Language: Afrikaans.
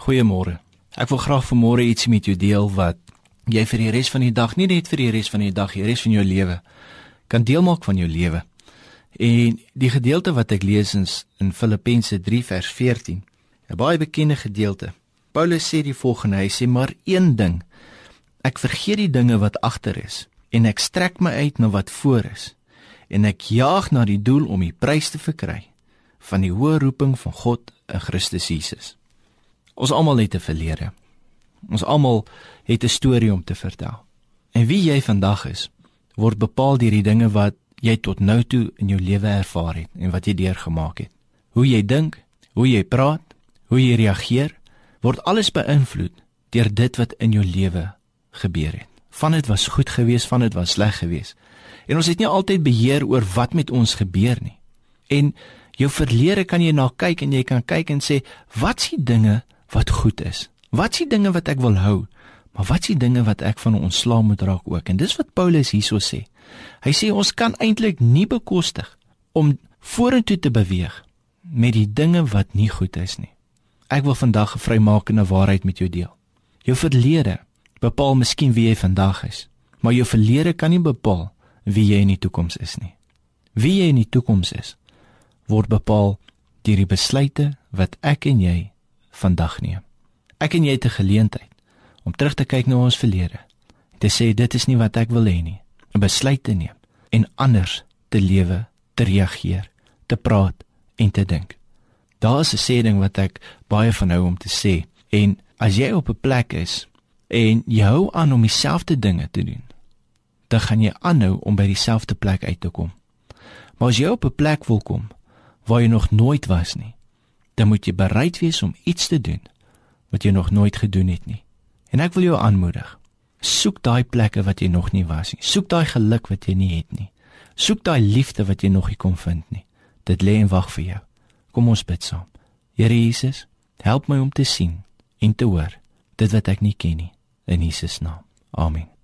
Goeiemôre. Ek wil graag vanmôre ietsie met jou deel wat jy vir die res van die dag, nie net vir die res van die dag, die res van jou lewe kan deel maak van jou lewe. En die gedeelte wat ek lees is in Filippense 3 vers 14. 'n Baie bekende gedeelte. Paulus sê die volgende, hy sê maar een ding. Ek vergeet die dinge wat agter is en ek strek my uit na wat voor is en ek jaag na die doel om die prys te verkry van die hoë roeping van God in Christus Jesus. Ons almal het 'n verlede. Ons almal het 'n storie om te vertel. En wie jy vandag is, word bepaal deur die dinge wat jy tot nou toe in jou lewe ervaar het en wat jy deurgemaak het. Hoe jy dink, hoe jy praat, hoe jy reageer, word alles beïnvloed deur dit wat in jou lewe gebeur het. Van dit was goed geweest, van dit was sleg geweest. En ons het nie altyd beheer oor wat met ons gebeur nie. En jou verlede kan jy na kyk en jy kan kyk en sê, wat s'ie dinge wat goed is. Wat s'ie dinge wat ek wil hou, maar wat s'ie dinge wat ek van ontslaa moet raak ook. En dis wat Paulus hierso sê. Hy sê ons kan eintlik nie bekostig om vorentoe te beweeg met die dinge wat nie goed is nie. Ek wil vandag 'n vrymakende waarheid met jou deel. Jou verlede bepaal miskien wie jy vandag is, maar jou verlede kan nie bepaal wie jy in die toekoms is nie. Wie jy in die toekoms is, word bepaal deur die besluite wat ek en jy vandag neem. Ek en jy het 'n geleentheid om terug te kyk na ons verlede en te sê dit is nie wat ek wil hê nie, 'n besluit te neem en anders te lewe, te reageer, te praat en te dink. Daar is 'n sê ding wat ek baie van hou om te sê en as jy op 'n plek is en jy hou aan om dieselfde dinge te doen, dan gaan jy aanhou om by dieselfde plek uit te kom. Maar as jy op 'n plek wil kom waar jy nog nooit was nie, dan moet jy bereid wees om iets te doen wat jy nog nooit gedoen het nie. En ek wil jou aanmoedig. Soek daai plekke wat jy nog nie was nie. Soek daai geluk wat jy nie het nie. Soek daai liefde wat jy nog nie kon vind nie. Dit lê en wag vir jou. Kom ons bid saam. Here Jesus, help my om te sien en te hoor dit wat ek nie ken nie in Jesus naam. Amen.